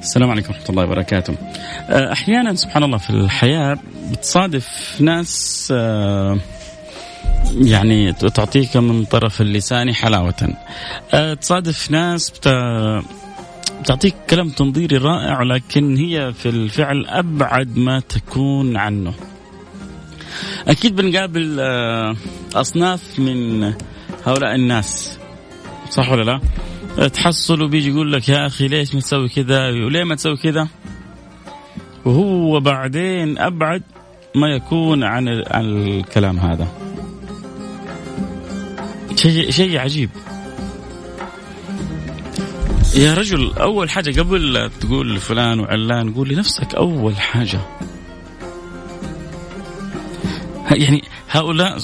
السلام عليكم ورحمة الله وبركاته. آه، أحيانا سبحان الله في الحياة بتصادف ناس آه، يعني تعطيك من طرف اللسان حلاوة. آه، تصادف ناس بتعطيك كلام تنظيري رائع لكن هي في الفعل أبعد ما تكون عنه. أكيد بنقابل أصناف من هؤلاء الناس. صح ولا لا؟ تحصل وبيجي يقول لك يا أخي ليش ما تسوي كذا؟ وليه ما تسوي كذا؟ وهو بعدين أبعد ما يكون عن عن الكلام هذا. شيء شيء عجيب. يا رجل أول حاجة قبل لا تقول فلان وعلان قول لنفسك أول حاجة. يعني هؤلاء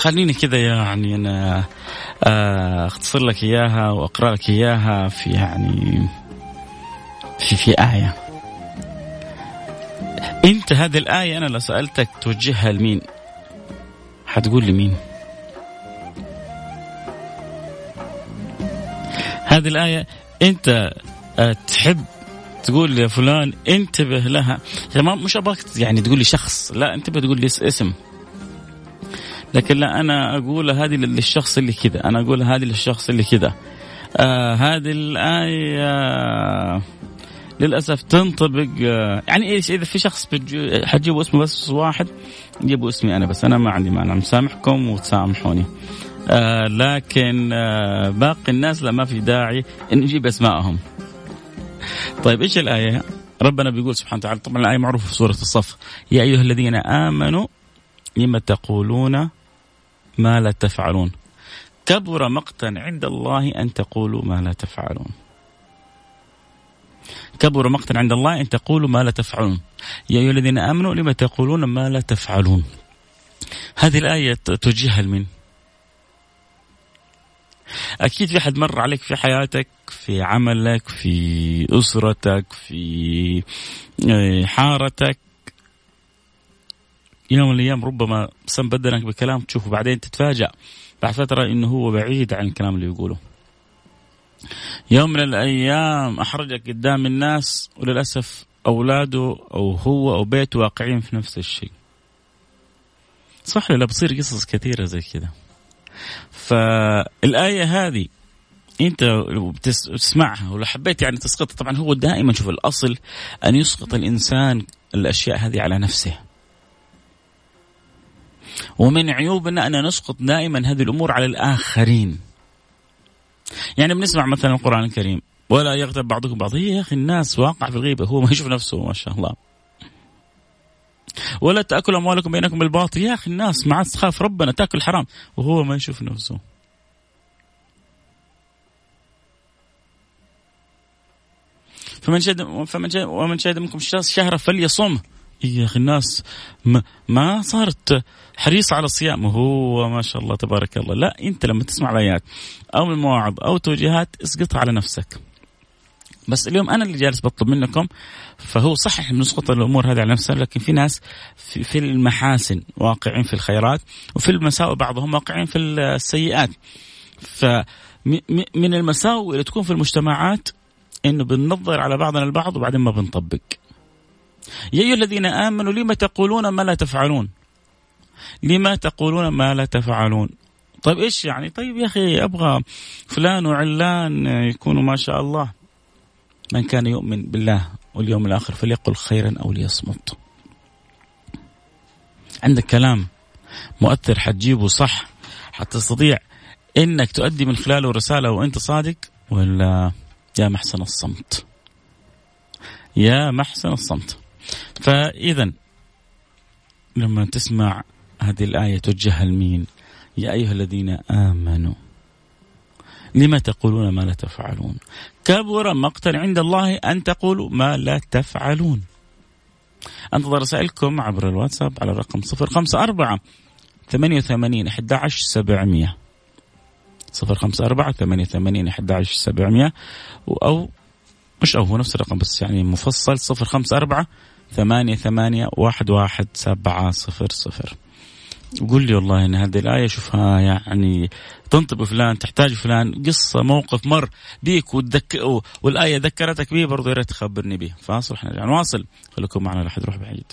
خليني كذا يعني أنا آه، أختصر لك إياها وأقرأ لك إياها في يعني في في آية. أنت هذه الآية أنا لو سألتك توجهها لمين؟ حتقول لي مين؟ هذه الآية أنت آه، تحب تقول يا فلان انتبه لها. يعني مش أبغاك يعني تقول لي شخص لا انتبه تقول لي اسم. لكن لا أنا أقول هذه للشخص اللي كذا. أنا أقول هذه للشخص اللي كذا. آه هذه الآية للأسف تنطبق آه يعني إيش؟ إذا في شخص حتجيبوا اسمه بس واحد جيبوا اسمي أنا بس. أنا ما عندي مانع. مسامحكم وتسامحوني. آه لكن آه باقي الناس لا ما في داعي إن نجيب اسمائهم طيب إيش الآية؟ ربنا بيقول سبحانه وتعالى طبعا الآية معروفة في سورة الصف. يا أيها الذين آمنوا لم تقولون ما لا تفعلون. كبر مقتا عند الله أن تقولوا ما لا تفعلون. كبر مقتا عند الله أن تقولوا ما لا تفعلون. يا أيها الذين آمنوا لما تقولون ما لا تفعلون؟ هذه الآية توجهها لمن أكيد في حد مر عليك في حياتك في عملك في أسرتك في آه، حارتك. يوم من الأيام ربما سم بدنك بكلام تشوفه بعدين تتفاجأ بعد فترة إنه هو بعيد عن الكلام اللي يقوله. يوم من الأيام احرجك قدام الناس وللأسف أولاده أو هو أو بيته واقعين في نفس الشيء. صح لا بتصير قصص كثيرة زي كذا. فالآية هذه أنت بتسمعها ولو حبيت يعني تسقطها طبعا هو دائما شوف الأصل أن يسقط الإنسان الأشياء هذه على نفسه. ومن عيوبنا أن نسقط دائما هذه الأمور على الآخرين. يعني بنسمع مثلا القرآن الكريم ولا يغتب بعضكم بعض هي يا أخي الناس واقع في الغيبة هو ما يشوف نفسه ما شاء الله. ولا تأكل أموالكم بينكم بالباطل. يا أخي الناس ما عاد تخاف ربنا تأكل حرام وهو ما يشوف نفسه. فمن شهد فمن شهد ومن شهد منكم الشهر فليصم. يا أخي الناس ما, ما صارت حريصه على الصيام وهو ما شاء الله تبارك الله. لا أنت لما تسمع الآيات أو من المواعظ أو توجيهات اسقطها على نفسك. بس اليوم أنا اللي جالس بطلب منكم فهو صح إحنا بنسقط الأمور هذه على نفسنا لكن في ناس في, في المحاسن واقعين في الخيرات وفي المساوئ بعضهم واقعين في السيئات. فمن المساوئ اللي تكون في المجتمعات إنه بننظر على بعضنا البعض وبعدين ما بنطبق. يا أيها الذين آمنوا لما تقولون ما لا تفعلون؟ لما تقولون ما لا تفعلون؟ طيب إيش يعني؟ طيب يا أخي أبغى فلان وعلان يكونوا ما شاء الله. من كان يؤمن بالله واليوم الآخر فليقل خيرا أو ليصمت. عندك كلام مؤثر حتجيبه صح حتستطيع إنك تؤدي من خلاله رسالة وأنت صادق ولا يا محسن الصمت؟ يا محسن الصمت. فإذا لما تسمع هذه الآية توجهها لمين؟ يا أيها الذين آمنوا لما تقولون ما لا تفعلون كبر مقتا عند الله أن تقولوا ما لا تفعلون أنتظر رسائلكم عبر الواتساب على الرقم 054 88 11 700 054 88 11 700 أو مش أو هو نفس الرقم بس يعني مفصل 054 ثمانية ثمانية واحد واحد سبعة صفر صفر. وقول لي والله إن هذه الآية شوفها يعني تنطب فلان تحتاج فلان قصة موقف مر بيك وتذك والآية ذكرتك به برضه يا ريت تخبرني به فاصل إحنا نواصل. خليكم معنا لا احد يروح بعيد.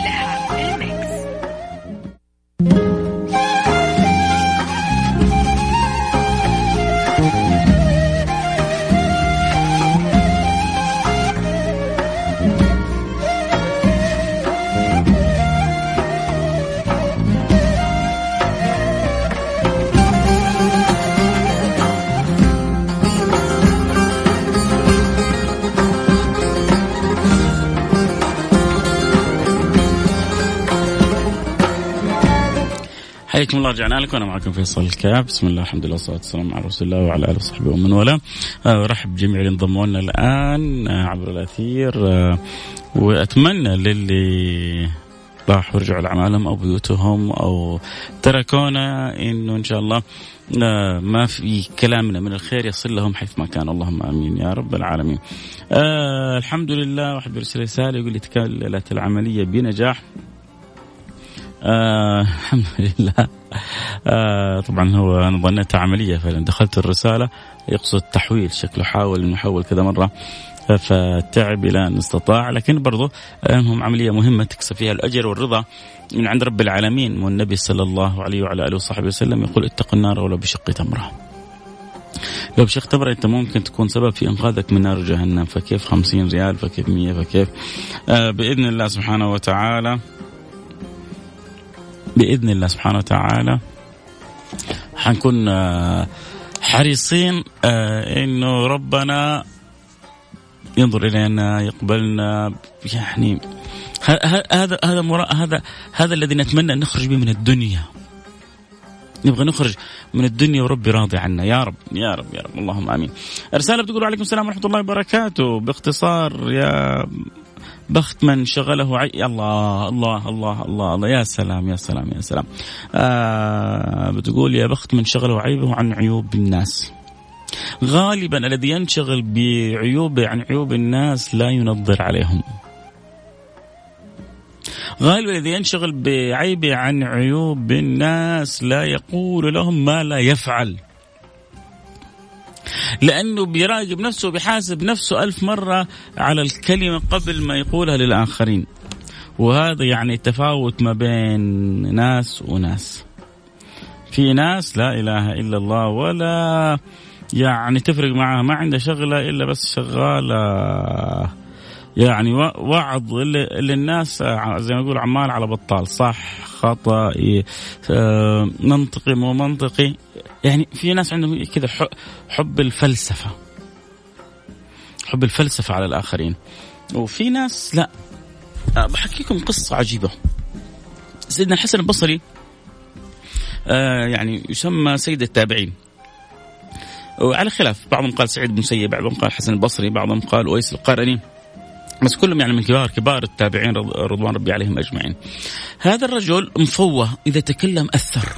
رجعنا لكم. أنا معكم فيصل الكاب بسم الله الحمد لله والصلاة والسلام على رسول الله وعلى آله وصحبه ومن والاه. أرحب بجميع اللي انضموا لنا الان عبر الأثير. وأتمنى للي راحوا رجعوا لعمالهم أو بيوتهم أو تركونا إنه إن شاء الله ما في كلامنا من الخير يصل لهم حيث ما كان. اللهم آمين يا رب العالمين. آه الحمد لله. واحد بيرسل رسالة يقول لي تكللت العملية بنجاح. آه الحمد لله. آه طبعا هو أنا ظنيتها عملية فعلا. دخلت الرسالة يقصد تحويل شكله حاول إنه يحول كذا مرة فتعب إلى أن استطاع. لكن برضه هم عملية مهمة تكسب فيها الأجر والرضا من عند رب العالمين. والنبي صلى الله عليه وعلى آله وصحبه وسلم يقول اتقوا النار ولو بشق تمرة. لو بشق تمرة أنت ممكن تكون سبب في إنقاذك من نار جهنم. فكيف خمسين ريال؟ فكيف مية؟ فكيف؟ آه بإذن الله سبحانه وتعالى بإذن الله سبحانه وتعالى. حنكون حريصين إنه ربنا ينظر إلينا يقبلنا. يعني هذا هذا هذا هذا الذي نتمنى أن نخرج به من الدنيا. نبغى نخرج من الدنيا وربي راضي عنا. يا رب يا رب يا رب. اللهم آمين. رساله بتقول عليكم السلام ورحمة الله وبركاته. باختصار يا بخت من شغله عي... الله الله الله الله الله. يا سلام يا سلام يا سلام. آه بتقول يا بخت من شغله عيبه عن عيوب الناس. غالبا الذي ينشغل بعيوبه عن عيوب الناس لا ينظر عليهم. غالبا الذي ينشغل بعيبه عن عيوب الناس لا يقول لهم ما لا يفعل. لأنه بيراقب نفسه وبيحاسب نفسه ألف مرة على الكلمة قبل ما يقولها للآخرين. وهذا يعني تفاوت ما بين ناس وناس. في ناس لا إله إلا الله ولا يعني تفرق معها ما عنده شغلة إلا بس شغالة. يعني وعظ اللي الناس زي ما يقول عمال على بطال. صح خطأ آه، منطقي مو منطقي. يعني في ناس عندهم كذا حب الفلسفة. حب الفلسفة على الآخرين. وفي ناس لا. آه، بحكيكم قصة عجيبة. سيدنا الحسن البصري آه يعني يسمى سيد التابعين. وعلى خلاف بعضهم قال سعيد بن مسيب بعضهم قال حسن البصري بعضهم قال أويس القرني. بس كلهم يعني من كبار كبار التابعين رضوان ربي عليهم أجمعين. هذا الرجل مفوه إذا تكلم أثر.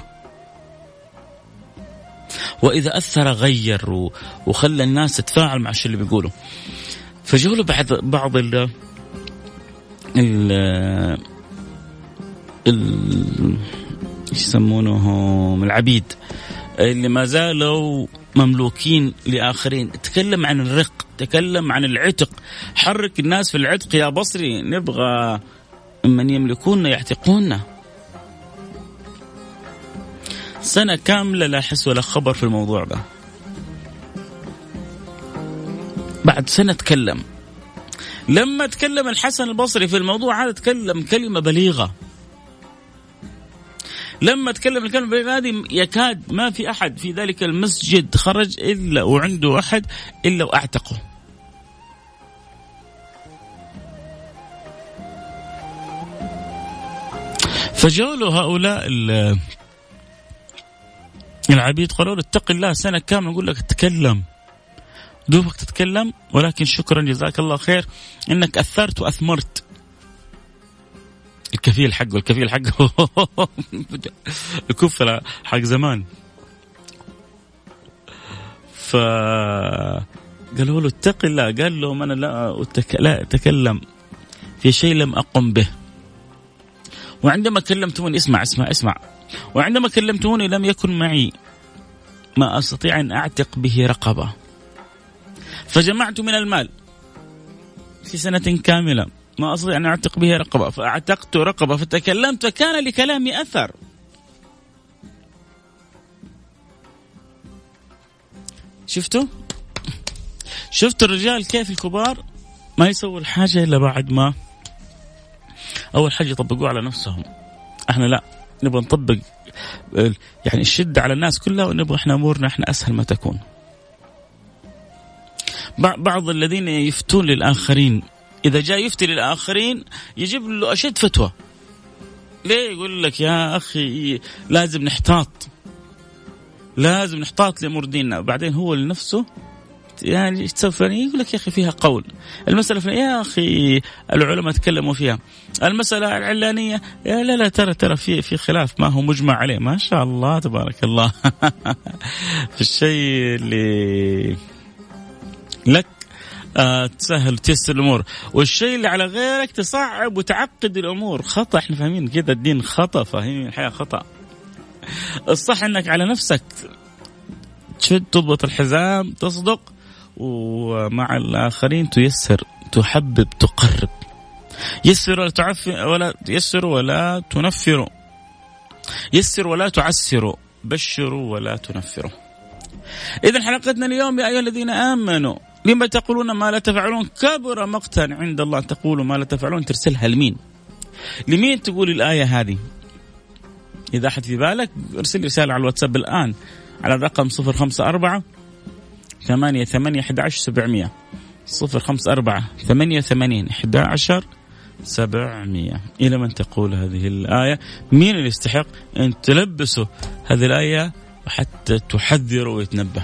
وإذا أثر غير وخلى الناس تتفاعل مع الشيء اللي بيقوله. فجوا له بعض بعض ال ال ال إيش يسمونه العبيد اللي ما زالوا مملوكين لآخرين تكلم عن الرق تكلم عن العتق. حرك الناس في العتق يا بصري نبغى من يملكون يعتقونا سنة كاملة لا حس ولا خبر في الموضوع ده. بعد سنة تكلم. لما تكلم الحسن البصري في الموضوع هذا تكلم كلمة بليغة. لما تكلم الكلمة هذه يكاد ما في أحد في ذلك المسجد خرج إلا وعنده أحد إلا وأعتقه. فجاء له هؤلاء العبيد قالوا له اتق الله سنة كاملة نقول لك تكلم. دوبك تتكلم ولكن شكرا جزاك الله خير إنك أثرت وأثمرت. الكفيل حقه الكفيل حقه. الكفلة حق زمان. ف قالوا له اتق الله قال لهم أنا لا أتك... لا أتكلم. في شيء لم أقم به. وعندما كلمتوني اسمع اسمع اسمع. وعندما كلمتوني لم يكن معي. ما أستطيع أن أعتق به رقبة. فجمعت من المال في سنة كاملة. ما أستطيع أن أعتق به رقبة فأعتقت رقبة فتكلمت فكان لكلامي أثر. شفتوا؟ شفتوا الرجال كيف الكبار؟ ما يسووا الحاجة إلا بعد ما أول حاجة يطبقوها على نفسهم. إحنا لا نبغى نطبق يعني الشدة على الناس كلها ونبغى إحنا أمورنا إحنا أسهل ما تكون. بعض الذين يفتون للآخرين إذا جاء يفتي للآخرين يجيب له أشد فتوى. ليه يقول لك يا أخي لازم نحتاط؟ لازم نحتاط لامور ديننا وبعدين هو لنفسه يعني تسوي فلاني يقول لك يا أخي فيها قول. المسألة فلانية يا أخي العلماء تكلموا فيها. المسألة العلانية يا لا لا ترى ترى في في خلاف. ما هو مجمع عليه. ما شاء الله تبارك الله. في الشيء اللي لك تسهل وتيسر الأمور. والشيء اللي على غيرك تصعب وتعقد الأمور. خطأ إحنا فاهمين كذا الدين خطأ فاهمين الحياة خطأ. الصح إنك على نفسك تشد تضبط الحزام تصدق ومع الآخرين تيسر تحبب تقرب. يسر ولا تعفر ولا يسر ولا تنفروا يسر ولا تعسروا بشروا ولا تنفروا إذا حلقتنا اليوم يا أيها الذين آمنوا لما تقولون ما لا تفعلون كبر مقتا عند الله تقولوا ما لا تفعلون ترسلها لمين؟ لمين تقول الآية هذه؟ إذا أحد في بالك أرسل رسالة على الواتساب الآن على الرقم 054 ثمانية ثمانية أحد عشر سبعمية. صفر خمسة أربعة ثمانية ثمانين أحد عشر سبعمية. إلى من تقول هذه الآية؟ مين اللي يستحق أن تلبسوا هذه الآية وحتى تحذروا ويتنبه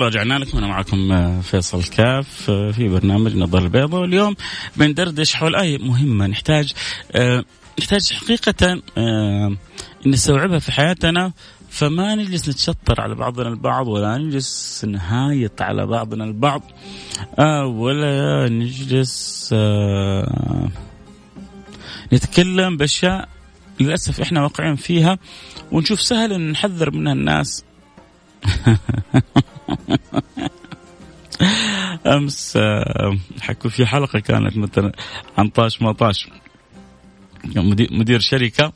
الله رجعنا لكم. أنا معكم آه، فيصل كاف آه، في برنامج نظر البيضاء واليوم بندردش حول إيه مهمه نحتاج آه، نحتاج حقيقة نستوعبها في حياتنا. فما نجلس نتشطر على بعضنا البعض ولا نجلس نهايط على بعضنا البعض ولا نجلس نتكلم بأشياء للأسف إحنا واقعين فيها ونشوف سهل إن نحذر منها الناس. امس آه، حكوا في حلقة كانت مثلا عن طاش ما طاش. مدير شركة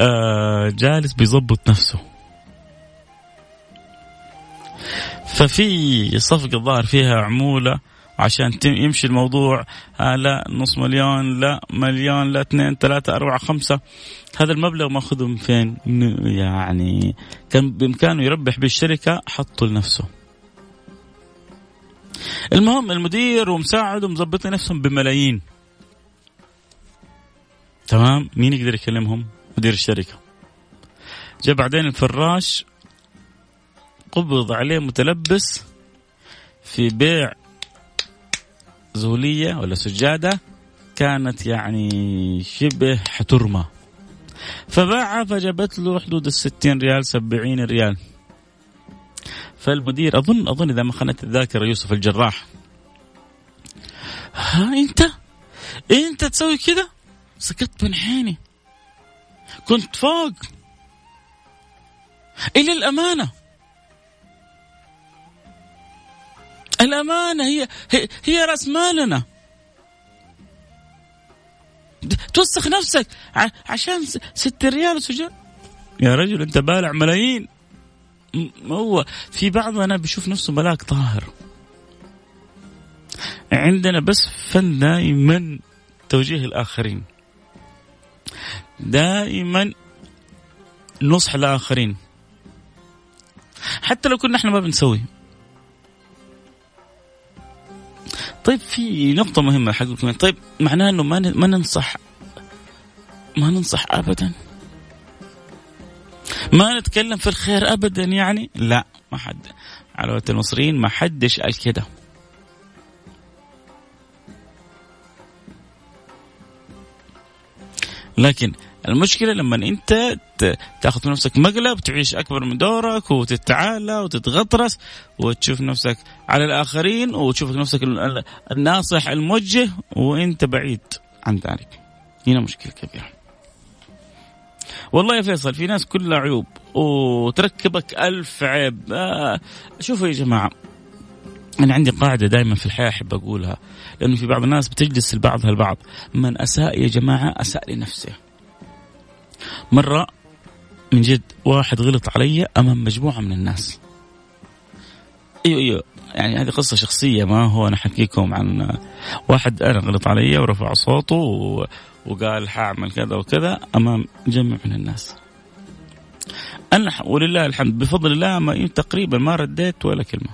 آه، جالس بيظبط نفسه. ففي صفقة الظاهر فيها عمولة عشان يمشي الموضوع آه لا نص مليون لا مليون لا اثنين ثلاثة أربعة خمسة. هذا المبلغ ماخذه من فين؟ يعني كان بإمكانه يربح بالشركة حطه لنفسه. المهم المدير ومساعده مظبطين نفسهم بملايين. تمام؟ مين يقدر يكلمهم؟ مدير الشركة. جاء بعدين الفراش قبض عليه متلبس في بيع زولية ولا سجادة كانت يعني شبه حترمى فباعها فجابت له حدود الستين ريال سبعين ريال. فالمدير أظن أظن إذا ما خانت الذاكرة يوسف الجراح. ها أنت؟ أنت تسوي كذا سكت من حيني كنت فوق. إلى الأمانة. الأمانة هي هي, هي رأس مالنا. توسخ نفسك عشان ست ريال سجن يا رجل أنت بالع ملايين. هو في بعضنا بيشوف نفسه ملاك طاهر. عندنا بس فن دائما توجيه الآخرين. دائما نصح الآخرين. حتى لو كنا إحنا ما بنسوي. طيب في نقطة مهمة حقكم طيب معناه إنه ما ما ننصح ما ننصح ابدا. ما نتكلم في الخير ابدا يعني؟ لا ما حد. على المصريين ما حدش قال كده. لكن المشكلة لما انت تاخذ في نفسك مقلب تعيش أكبر من دورك وتتعالى وتتغطرس وتشوف نفسك على الآخرين وتشوف نفسك الناصح الموجه وانت بعيد عن ذلك. هنا مشكلة كبيرة. والله يا فيصل في ناس كلها عيوب. وتركبك ألف عيب. آه شوفوا يا جماعة أنا عندي قاعدة دائما في الحياة أحب أقولها لأنه في بعض الناس بتجلس البعض البعض. من أساء يا جماعة أساء لنفسه. مرة من جد واحد غلط علي أمام مجموعة من الناس. أيوه أيوه. يعني هذه قصة شخصية ما هو أنا أحكيكم عن واحد أنا غلط علي ورفع صوته وقال حاعمل كذا وكذا أمام جمع من الناس. أنا ولله الحمد بفضل الله ما تقريبا ما رديت ولا كلمة.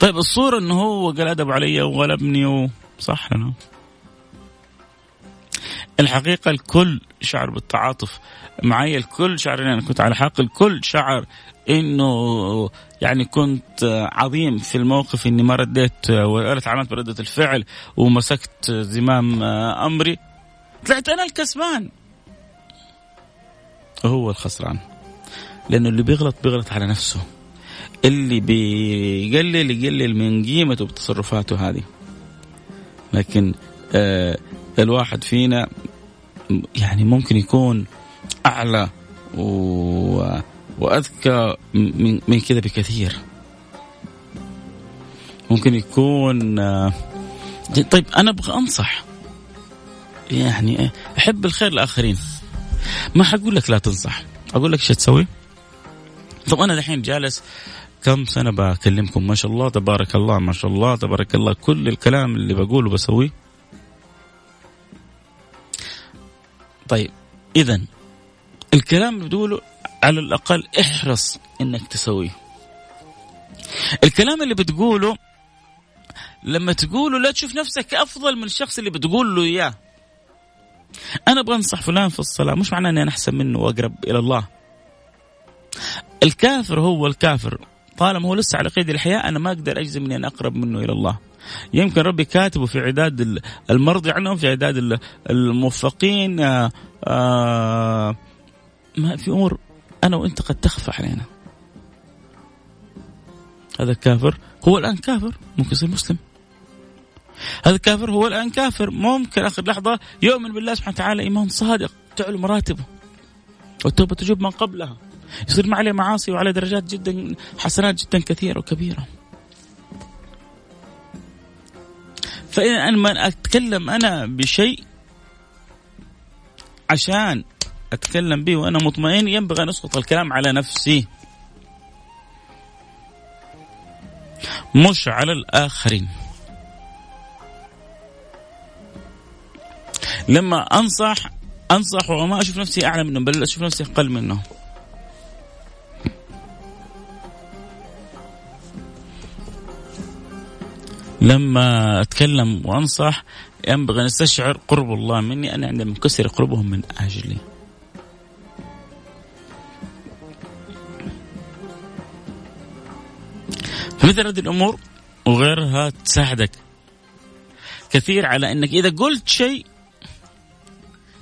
طيب الصورة إنه هو قال أدب علي وغلبني و... صح لنا الحقيقة الكل شعر بالتعاطف. معي الكل شعر أنا كنت على حق. الكل شعر إنه يعني كنت عظيم في الموقف إني ما رديت ولا تعاملت بردة الفعل ومسكت زمام أمري. طلعت أنا الكسبان. هو الخسران. لأنه اللي بيغلط بيغلط على نفسه. اللي بيقلل يقلل من قيمته بتصرفاته هذه. لكن الواحد فينا يعني ممكن يكون أعلى و وأذكى من من كذا بكثير. ممكن يكون آه، طيب أنا أبغى أنصح. يعني أحب الخير للاخرين ما حقول لك لا تنصح. أقول لك إيش تسوي؟ طب أنا الحين جالس كم سنة بكلمكم؟ ما شاء الله تبارك الله ما شاء الله تبارك الله. كل الكلام اللي بقوله بسويه طيب اذا الكلام اللي بتقوله على الأقل احرص إنك تسويه. الكلام اللي بتقوله لما تقوله لا تشوف نفسك أفضل من الشخص اللي بتقول له إياه. أنا أبغى أنصح فلان في الصلاة مش معناه إني أنا أحسن منه وأقرب إلى الله. الكافر هو الكافر. طالما هو لسه على قيد الحياة أنا ما أقدر أجزم إني أنا أقرب منه إلى الله. يمكن ربي كاتبه في عداد المرضي عنهم في عداد الموفقين آه، آآ ما في أمور أنا وأنت قد تخفى علينا. هذا الكافر هو الآن كافر ممكن يصير مسلم. هذا الكافر هو الآن كافر ممكن آخر لحظة يؤمن بالله سبحانه وتعالى إيمان صادق تعلو مراتبه. والتوبة تجوب من قبلها. يصير ما عليه معاصي وعلى درجات جدا حسنات جدا كثيرة وكبيرة. فإذا أنا ما أتكلم أنا بشيء عشان أتكلم به وأنا مطمئن ينبغي أن أسقط الكلام على نفسي. مش على الآخرين. لما أنصح أنصح وما أشوف نفسي أعلى منهم بل أشوف نفسي أقل منهم لما أتكلم وأنصح ينبغي أن أستشعر قرب الله مني أنا عندما انكسر قربهم من أجلي. فمثل هذه الأمور وغيرها تساعدك كثير على إنك إذا قلت شيء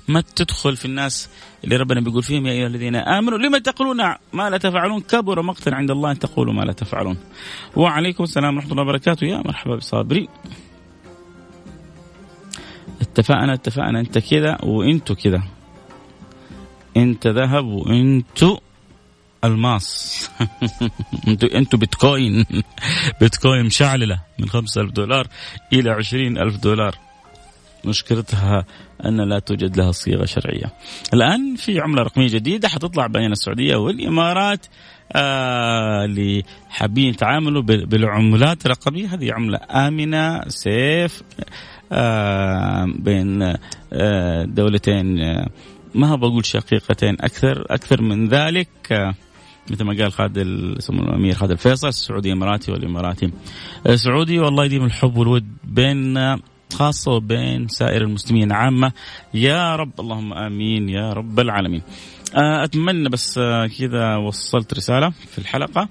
ما تدخل في الناس اللي ربنا بيقول فيهم يا أيها الذين آمنوا لما تقولون ما لا تفعلون كبر مقتا عند الله أن تقولوا ما لا تفعلون. وعليكم السلام ورحمة الله وبركاته يا مرحبا بصابري. اتفقنا اتفقنا انت كذا وانتو كذا. انت ذهب وانتو الماس انتو انتو بيتكوين بيتكوين مشعللة من 5000 دولار إلى 20000 دولار مشكلتها أن لا توجد لها صيغة شرعية. الآن في عملة رقمية جديدة حتطلع بين السعودية والإمارات آه اللي حابين يتعاملوا بالعملات الرقمية. هذه عملة آمنة سيف آه بين آه دولتين آه ما بقول شقيقتين أكثر أكثر من ذلك آه مثل ما قال خالد سمو الأمير خالد الفيصل السعودي إماراتي والإماراتي. سعودي والله يديم الحب والود بيننا. خاصة وبين سائر المسلمين عامة. يا رب اللهم آمين يا رب العالمين. آه، أتمنى بس آه، كذا وصلت رسالة في الحلقة.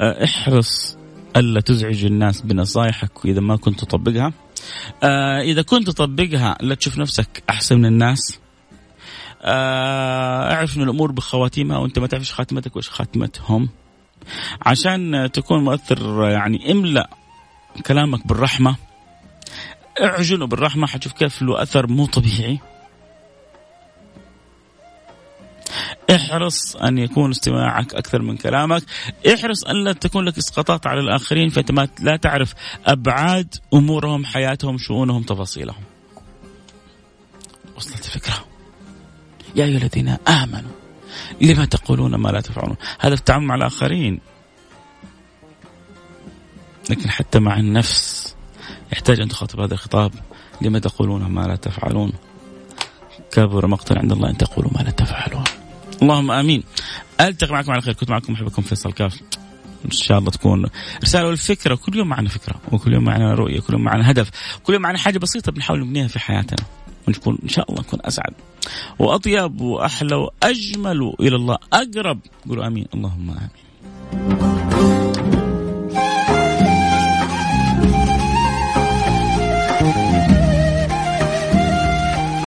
آه، احرص ألا تزعج الناس بنصائحك وإذا ما كنت تطبقها. إذا كنت تطبقها لا تشوف نفسك أحسن من الناس. أعرف إن الأمور بخواتيمها وأنت ما تعرفش خاتمتك وش خاتمتهم. عشان تكون مؤثر يعني املأ كلامك بالرحمة. اعجنه بالرحمة حتشوف كيف له أثر مو طبيعي احرص أن يكون استماعك أكثر من كلامك، احرص أن لا تكون لك إسقاطات على الآخرين فإنت لا تعرف أبعاد أمورهم، حياتهم، شؤونهم، تفاصيلهم. وصلت الفكرة؟ يا أيها الذين آمنوا لما تقولون ما لا تفعلون؟ هذا التعامل مع الآخرين. لكن حتى مع النفس يحتاج أن تخاطب هذا الخطاب لما تقولون ما لا تفعلون؟ كبر مقتا عند الله أن تقولوا ما لا تفعلون. اللهم آمين. ألتقي معكم على خير. كنت معكم محبكم فيصل كاف. إن شاء الله تكون رسالة والفكرة. كل يوم معنا فكرة وكل يوم معنا رؤية. كل يوم معنا هدف. كل يوم معنا حاجة بسيطة بنحاول نبنيها في حياتنا. ونكون إن شاء الله نكون أسعد. وأطيب وأحلى وأجمل إلى الله أقرب. قولوا آمين. اللهم آمين.